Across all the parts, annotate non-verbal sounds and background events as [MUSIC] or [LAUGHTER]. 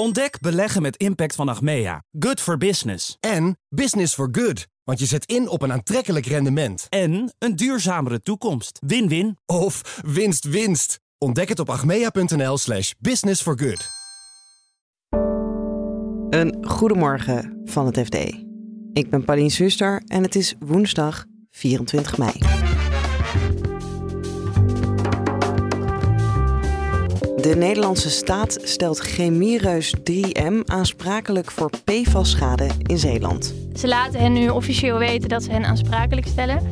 Ontdek beleggen met impact van Achmea. Good for business. En business for good. Want je zet in op een aantrekkelijk rendement. En een duurzamere toekomst. Win-win. Of winst winst. Ontdek het op achmea.nl slash business for good. Een goedemorgen van het FD. Ik ben Pauline Suster en het is woensdag 24 mei. De Nederlandse staat stelt chemiereus 3M aansprakelijk voor PFAS-schade in Zeeland. Ze laten hen nu officieel weten dat ze hen aansprakelijk stellen.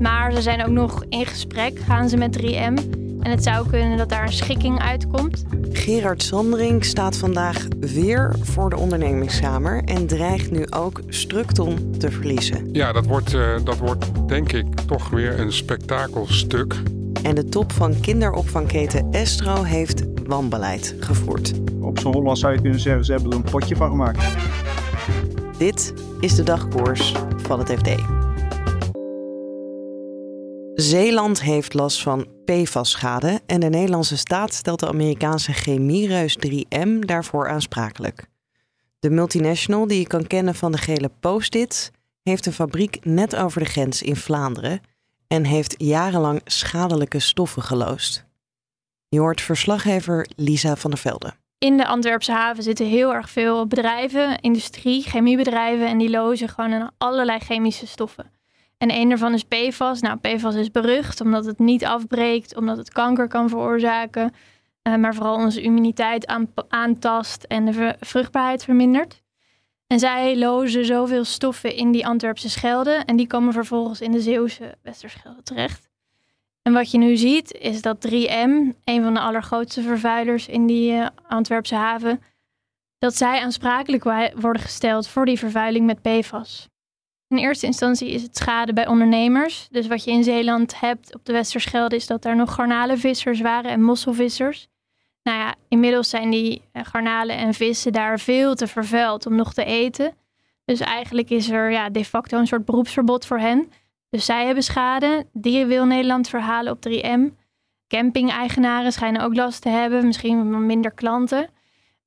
Maar ze zijn ook nog in gesprek, gaan ze met 3M. En het zou kunnen dat daar een schikking uitkomt. Gerard Sandring staat vandaag weer voor de ondernemingskamer en dreigt nu ook Structon te verliezen. Ja, dat wordt, uh, dat wordt denk ik toch weer een spektakelstuk. En de top van kinderopvangketen Estro heeft wanbeleid gevoerd. Op zo'n Holland zou je kunnen zeggen, ze hebben er een potje van gemaakt. Dit is de dagkoers van het FD. Zeeland heeft last van PFAS-schade en de Nederlandse staat stelt de Amerikaanse chemiereus 3M daarvoor aansprakelijk. De multinational, die je kan kennen van de gele post-its, heeft een fabriek net over de grens in Vlaanderen en heeft jarenlang schadelijke stoffen geloosd. Je hoort verslaggever Lisa van der Velde. In de Antwerpse haven zitten heel erg veel bedrijven, industrie, chemiebedrijven en die lozen gewoon allerlei chemische stoffen. En een daarvan is PFAS. Nou, PFAS is berucht omdat het niet afbreekt, omdat het kanker kan veroorzaken, uh, maar vooral onze immuniteit aantast en de vruchtbaarheid vermindert. En zij lozen zoveel stoffen in die Antwerpse Schelde en die komen vervolgens in de Zeeuwse Westerschelde terecht. En wat je nu ziet is dat 3M, een van de allergrootste vervuilers in die uh, Antwerpse haven, dat zij aansprakelijk worden gesteld voor die vervuiling met PFAS. In eerste instantie is het schade bij ondernemers. Dus wat je in Zeeland hebt op de Westerschelde is dat er nog garnalenvissers waren en mosselvissers. Nou ja, inmiddels zijn die eh, garnalen en vissen daar veel te vervuild om nog te eten. Dus eigenlijk is er ja, de facto een soort beroepsverbod voor hen. Dus zij hebben schade. Die wil Nederland verhalen op 3M. Camping-eigenaren schijnen ook last te hebben, misschien minder klanten.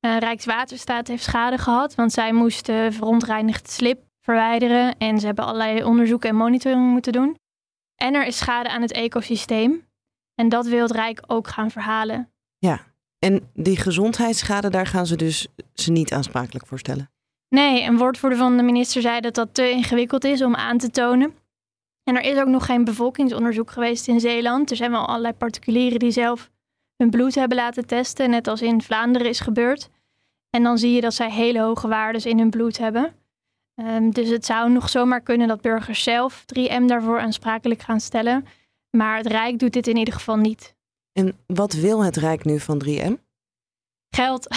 Uh, Rijkswaterstaat heeft schade gehad, want zij moesten verontreinigd slip verwijderen en ze hebben allerlei onderzoek en monitoring moeten doen. En er is schade aan het ecosysteem. En dat wil het Rijk ook gaan verhalen. Ja, en die gezondheidsschade, daar gaan ze dus ze niet aansprakelijk voor stellen? Nee, een woordvoerder van de minister zei dat dat te ingewikkeld is om aan te tonen. En er is ook nog geen bevolkingsonderzoek geweest in Zeeland. Er zijn wel allerlei particulieren die zelf hun bloed hebben laten testen, net als in Vlaanderen is gebeurd. En dan zie je dat zij hele hoge waarden in hun bloed hebben. Um, dus het zou nog zomaar kunnen dat burgers zelf 3M daarvoor aansprakelijk gaan stellen. Maar het Rijk doet dit in ieder geval niet. En wat wil het Rijk nu van 3M? Geld.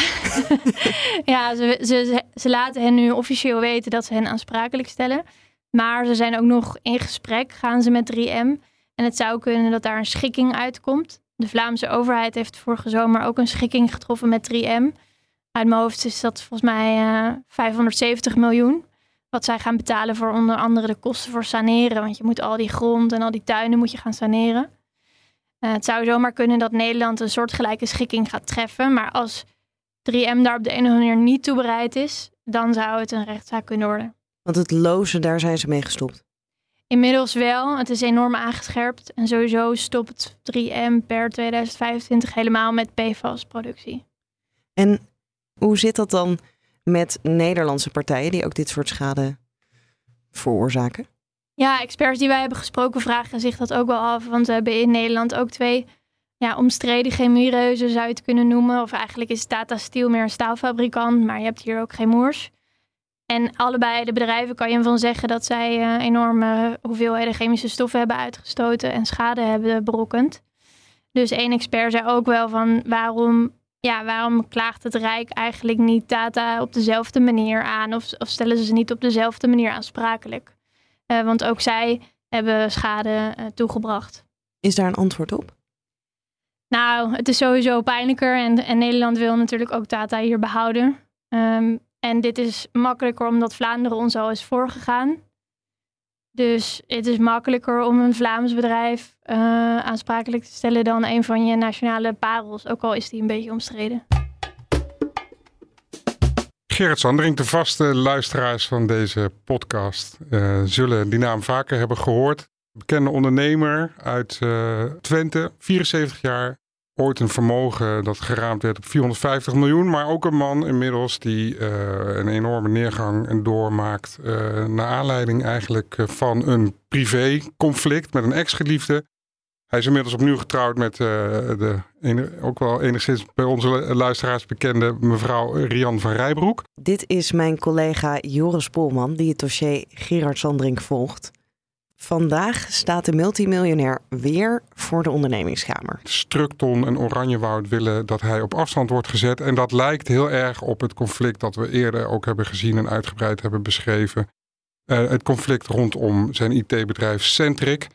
[LAUGHS] ja, ze, ze, ze laten hen nu officieel weten dat ze hen aansprakelijk stellen. Maar ze zijn ook nog in gesprek, gaan ze met 3M. En het zou kunnen dat daar een schikking uitkomt. De Vlaamse overheid heeft vorige zomer ook een schikking getroffen met 3M. Uit mijn hoofd is dat volgens mij uh, eh, 570 miljoen. Wat zij gaan betalen voor onder andere de kosten voor saneren. Want je moet al die grond en al die tuinen moet je gaan saneren. Uh, het zou zomaar kunnen dat Nederland een soortgelijke schikking gaat treffen. Maar als 3M daar op de andere manier niet toe bereid is, dan zou het een rechtszaak kunnen worden. Want het lozen, daar zijn ze mee gestopt. Inmiddels wel. Het is enorm aangescherpt. En sowieso stopt 3M per 2025 helemaal met PFAS-productie. En hoe zit dat dan met Nederlandse partijen die ook dit soort schade veroorzaken? Ja, experts die wij hebben gesproken vragen zich dat ook wel af. Want we hebben in Nederland ook twee ja, omstreden chemiereuzen, zou je het kunnen noemen. Of eigenlijk is Tata Steel meer een staalfabrikant, maar je hebt hier ook geen moers. En allebei de bedrijven kan je van zeggen dat zij uh, enorme hoeveelheden chemische stoffen hebben uitgestoten en schade hebben berokkend. Dus één expert zei ook wel van waarom, ja, waarom klaagt het Rijk eigenlijk niet data op dezelfde manier aan of, of stellen ze ze niet op dezelfde manier aansprakelijk? Uh, want ook zij hebben schade uh, toegebracht. Is daar een antwoord op? Nou, het is sowieso pijnlijker en, en Nederland wil natuurlijk ook data hier behouden. Um, en dit is makkelijker omdat Vlaanderen ons al is voorgegaan. Dus het is makkelijker om een Vlaams bedrijf uh, aansprakelijk te stellen dan een van je nationale parels, ook al is die een beetje omstreden. Gerrit Sandring, de vaste luisteraars van deze podcast, uh, zullen die naam vaker hebben gehoord. Bekende ondernemer uit uh, Twente, 74 jaar. Ooit een vermogen dat geraamd werd op 450 miljoen. Maar ook een man inmiddels die uh, een enorme neergang doormaakt. naar aanleiding eigenlijk van een privéconflict met een ex-geliefde. Hij is inmiddels opnieuw getrouwd met uh, de ook wel enigszins bij onze luisteraars bekende mevrouw Rian van Rijbroek. Dit is mijn collega Joris Polman die het dossier Gerard Sandring volgt. Vandaag staat de multimiljonair weer voor de ondernemingskamer. Structon en Oranjewoud willen dat hij op afstand wordt gezet. En dat lijkt heel erg op het conflict dat we eerder ook hebben gezien en uitgebreid hebben beschreven. Uh, het conflict rondom zijn IT-bedrijf Centric.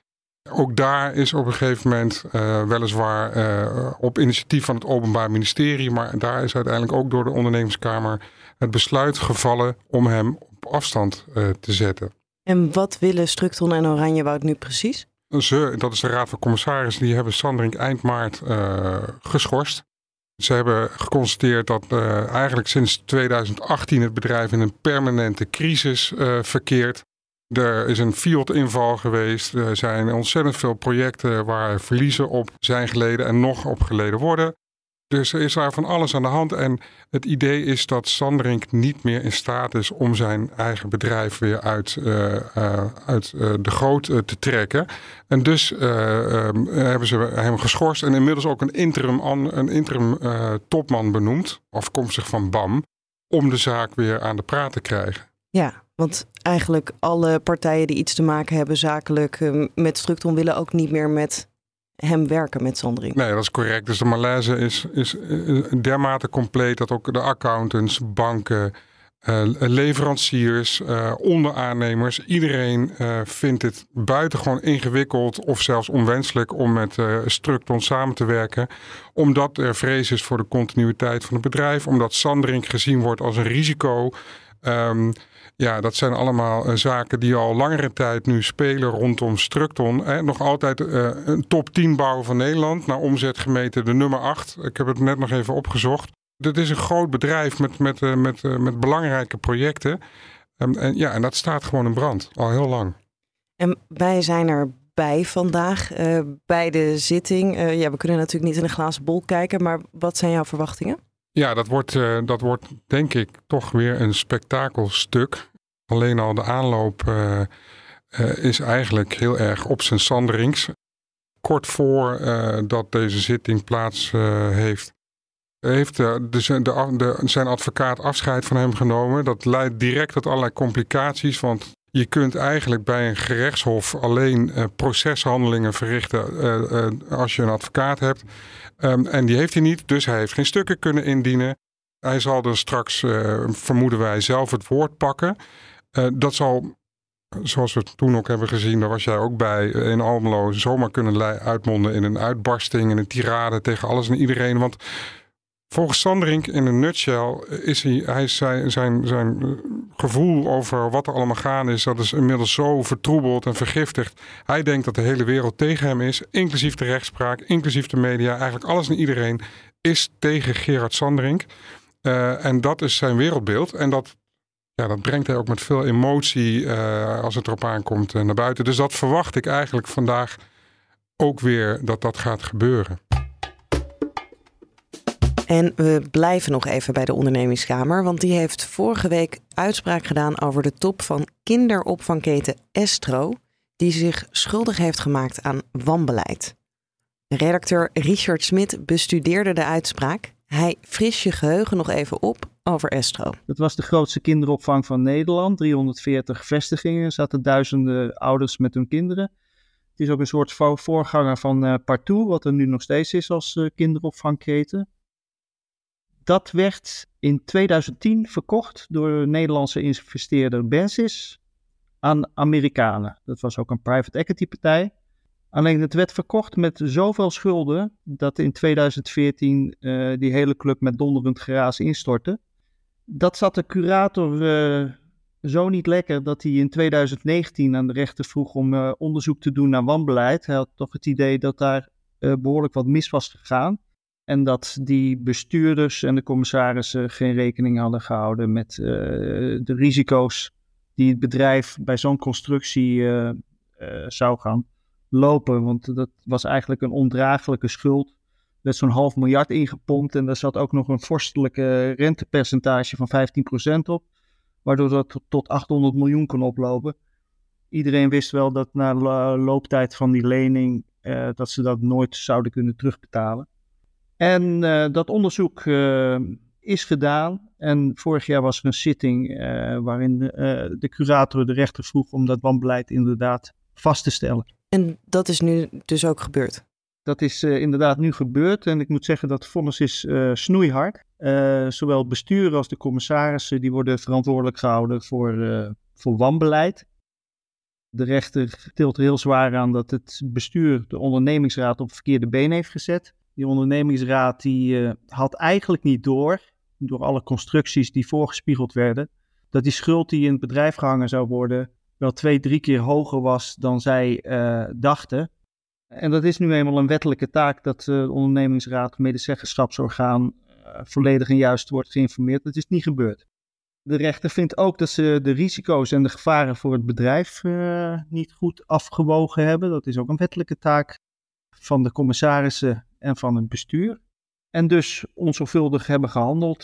Ook daar is op een gegeven moment uh, weliswaar uh, op initiatief van het Openbaar Ministerie, maar daar is uiteindelijk ook door de ondernemingskamer het besluit gevallen om hem op afstand te zetten. En wat willen Structon en Oranjewoud nu precies? Ze, dat is de Raad van Commissarissen, die hebben Sandring eind maart geschorst. Ze hebben geconstateerd dat eigenlijk sinds 2018 het bedrijf in een permanente crisis verkeert. Er is een Fiat-inval geweest. Er zijn ontzettend veel projecten waar verliezen op zijn geleden en nog op geleden worden. Dus er is daar van alles aan de hand. En het idee is dat Sanderink niet meer in staat is om zijn eigen bedrijf weer uit, uh, uh, uit uh, de goot te trekken. En dus um, hebben ze hem geschorst en inmiddels ook een interim, een interim topman benoemd, afkomstig van BAM, om de zaak weer aan de praat te krijgen. Ja, want eigenlijk alle partijen die iets te maken hebben zakelijk eh, met Structon willen ook niet meer met hem werken met Sandring. Nee, dat is correct. Dus de malaise is, is eh, dermate compleet dat ook de accountants, banken, uh, leveranciers, uh, onderaannemers, iedereen vindt het buitengewoon ingewikkeld of zelfs onwenselijk om met Structon samen te werken. Omdat er vrees is voor de continuïteit van het bedrijf, omdat Sandring gezien wordt als een risico. Um, ja, dat zijn allemaal uh, zaken die al langere tijd nu spelen rondom Structon. Hè. Nog altijd uh, een top 10 bouwer van Nederland. Naar omzet gemeten de nummer 8. Ik heb het net nog even opgezocht. Dit is een groot bedrijf met, met, uh, met, met belangrijke projecten. Um, en, ja, en dat staat gewoon in brand. Al heel lang. En wij zijn erbij vandaag bij de zitting. ja, we kunnen natuurlijk niet in een glazen bol kijken. Maar wat zijn jouw verwachtingen? Ja, dat wordt, uh, dat wordt denk ik toch weer een spektakelstuk. Alleen al de aanloop uh, uh, is eigenlijk heel erg op zijn sanderings. Kort voor dat deze zitting plaats heeft, heeft de, de, zijn advocaat afscheid van hem genomen. Dat leidt direct tot allerlei complicaties, want je kunt eigenlijk bij een gerechtshof alleen uh, proceshandelingen verrichten uh, uh, als je een advocaat hebt. Um, en die heeft hij niet, dus hij heeft geen stukken kunnen indienen. Hij zal dus straks, vermoeden wij, zelf het woord pakken. dat zal, zoals we toen ook hebben gezien, daar was jij ook bij, in Almelo zomaar kunnen uitmonden in een uitbarsting, in een tirade tegen alles en iedereen. Want Volgens Sanderink in een nutshell is hij, hij zijn, zijn, zijn gevoel over wat er allemaal gaan is, dat is inmiddels zo vertroebeld en vergiftigd. Hij denkt dat de hele wereld tegen hem is, inclusief de rechtspraak, inclusief de media, eigenlijk alles en iedereen is tegen Gerard Sanderink. Uh, en dat is zijn wereldbeeld. En dat, ja, dat brengt hij ook met veel emotie uh, als het erop aankomt naar buiten. Dus dat verwacht ik eigenlijk vandaag ook weer dat dat gaat gebeuren. En we blijven nog even bij de ondernemingskamer, want die heeft vorige week uitspraak gedaan over de top van kinderopvangketen Estro, die zich schuldig heeft gemaakt aan wanbeleid. Redacteur Richard Smit bestudeerde de uitspraak. Hij fris je geheugen nog even op over Estro. Dat was de grootste kinderopvang van Nederland. 340 vestigingen, zaten duizenden ouders met hun kinderen. Het is ook een soort voorganger van uh, Partout, wat er nu nog steeds is als uh, kinderopvangketen. Dat werd in 2010 verkocht door de Nederlandse investeerder Bensis aan Amerikanen. Dat was ook een private equity partij. Alleen het werd verkocht met zoveel schulden dat in 2014 uh, eh, die hele club met donderend geraas instortte. Dat zat de curator uh, zo niet lekker dat hij in 2019 aan de rechter vroeg om uh, onderzoek te doen naar wanbeleid. Hij had toch het idee dat daar behoorlijk wat mis was gegaan. En dat die bestuurders en de commissarissen geen rekening hadden gehouden met uh, de risico's die het bedrijf bij zo'n constructie uh, zou gaan lopen. Want dat was eigenlijk een ondraaglijke schuld. Er werd zo'n half miljard ingepompt en daar zat ook nog een vorstelijke rentepercentage van 15% op. Waardoor dat tot 800 miljoen kon oplopen. Iedereen wist wel dat na looptijd van die lening dat ze dat nooit zouden kunnen terugbetalen. En uh, dat onderzoek uh, is gedaan. En vorig jaar was er een zitting waarin de curator de rechter vroeg om dat wanbeleid inderdaad vast te stellen. En dat is nu dus ook gebeurd? Dat is inderdaad nu gebeurd. En ik moet zeggen dat het vonnis is snoeihard. zowel het bestuur als de commissarissen die worden verantwoordelijk gehouden voor, voor wanbeleid. De rechter tilt er heel zwaar aan dat het bestuur de ondernemingsraad op verkeerde been heeft gezet. Die ondernemingsraad die, uh, had eigenlijk niet door, door alle constructies die voorgespiegeld werden, dat die schuld die in het bedrijf gehangen zou worden wel twee, drie keer hoger was dan zij uh, dachten. En dat is nu eenmaal een wettelijke taak dat de ondernemingsraad, medezeggenschapsorgaan, volledig en juist wordt geïnformeerd. Dat is niet gebeurd. De rechter vindt ook dat ze de risico's en de gevaren voor het bedrijf niet goed afgewogen hebben. Dat is ook een wettelijke taak van de commissarissen en van het bestuur. En dus onzorgvuldig hebben gehandeld.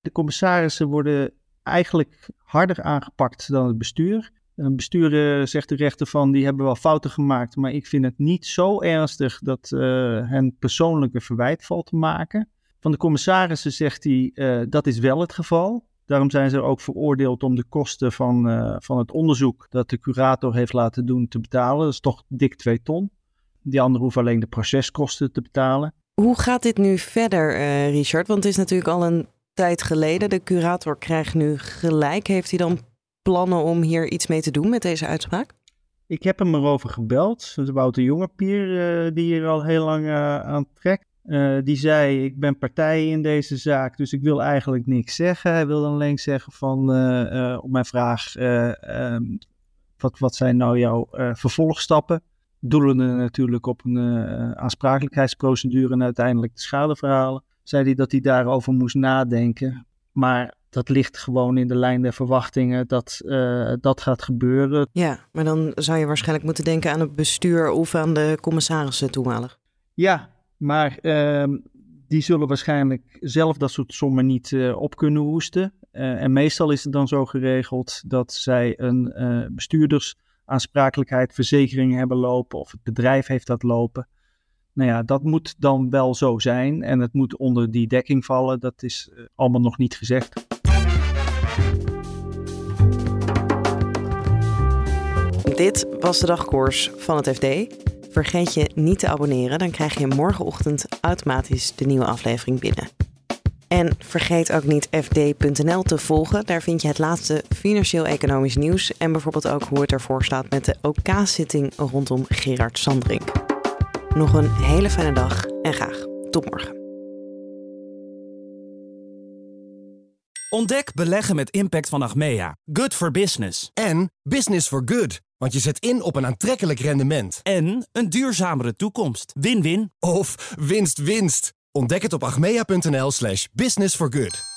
De commissarissen worden eigenlijk harder aangepakt dan het bestuur. Een bestuur uh, zegt de rechter van die hebben wel fouten gemaakt, maar ik vind het niet zo ernstig dat uh, hen persoonlijke verwijt valt te maken. Van de commissarissen zegt hij dat is wel het geval. Daarom zijn ze ook veroordeeld om de kosten van, van het onderzoek dat de curator heeft laten doen te betalen. Dat is toch dik 2 ton. Die anderen hoeven alleen de proceskosten te betalen. Hoe gaat dit nu verder, uh, Richard? Want het is natuurlijk al een tijd geleden. De curator krijgt nu gelijk. Heeft hij dan plannen om hier iets mee te doen met deze uitspraak? Ik heb hem erover gebeld. Dat is Wouter Jongepier, uh, die hier al heel lang aan trekt. Uh, die zei: Ik ben partij in deze zaak, dus ik wil eigenlijk niks zeggen. Hij wil dan alleen zeggen van op mijn vraag: um, wat, wat zijn nou jouw vervolgstappen? Doelende natuurlijk op een aansprakelijkheidsprocedure en uiteindelijk de schadeverhalen. Zei hij dat hij daarover moest nadenken. Maar dat ligt gewoon in de lijn der verwachtingen dat dat gaat gebeuren. Ja, maar dan zou je waarschijnlijk moeten denken aan het bestuur of aan de commissarissen toenmalig. Ja, maar uh, die zullen waarschijnlijk zelf dat soort sommen niet uh, op kunnen hoesten. En meestal is het dan zo geregeld dat zij een uh, bestuurdersaansprakelijkheid, verzekering hebben lopen of het bedrijf heeft dat lopen. Nou ja, dat moet dan wel zo zijn en het moet onder die dekking vallen. Dat is allemaal nog niet gezegd. Dit was de dagkoers van het FD. Vergeet je niet te abonneren, dan krijg je morgenochtend automatisch de nieuwe aflevering binnen. En vergeet ook niet fd.nl te volgen. Daar vind je het laatste financieel-economisch nieuws en bijvoorbeeld ook hoe het ervoor staat met de OK-zitting rondom Gerard Sandring. Nog een hele fijne dag en graag tot morgen. Ontdek beleggen met impact van Achmea. Good for business. En business for good. Want je zet in op een aantrekkelijk rendement. En een duurzamere toekomst. Win-win. Of winst-winst. Ontdek het op achmea.nl slash business for good.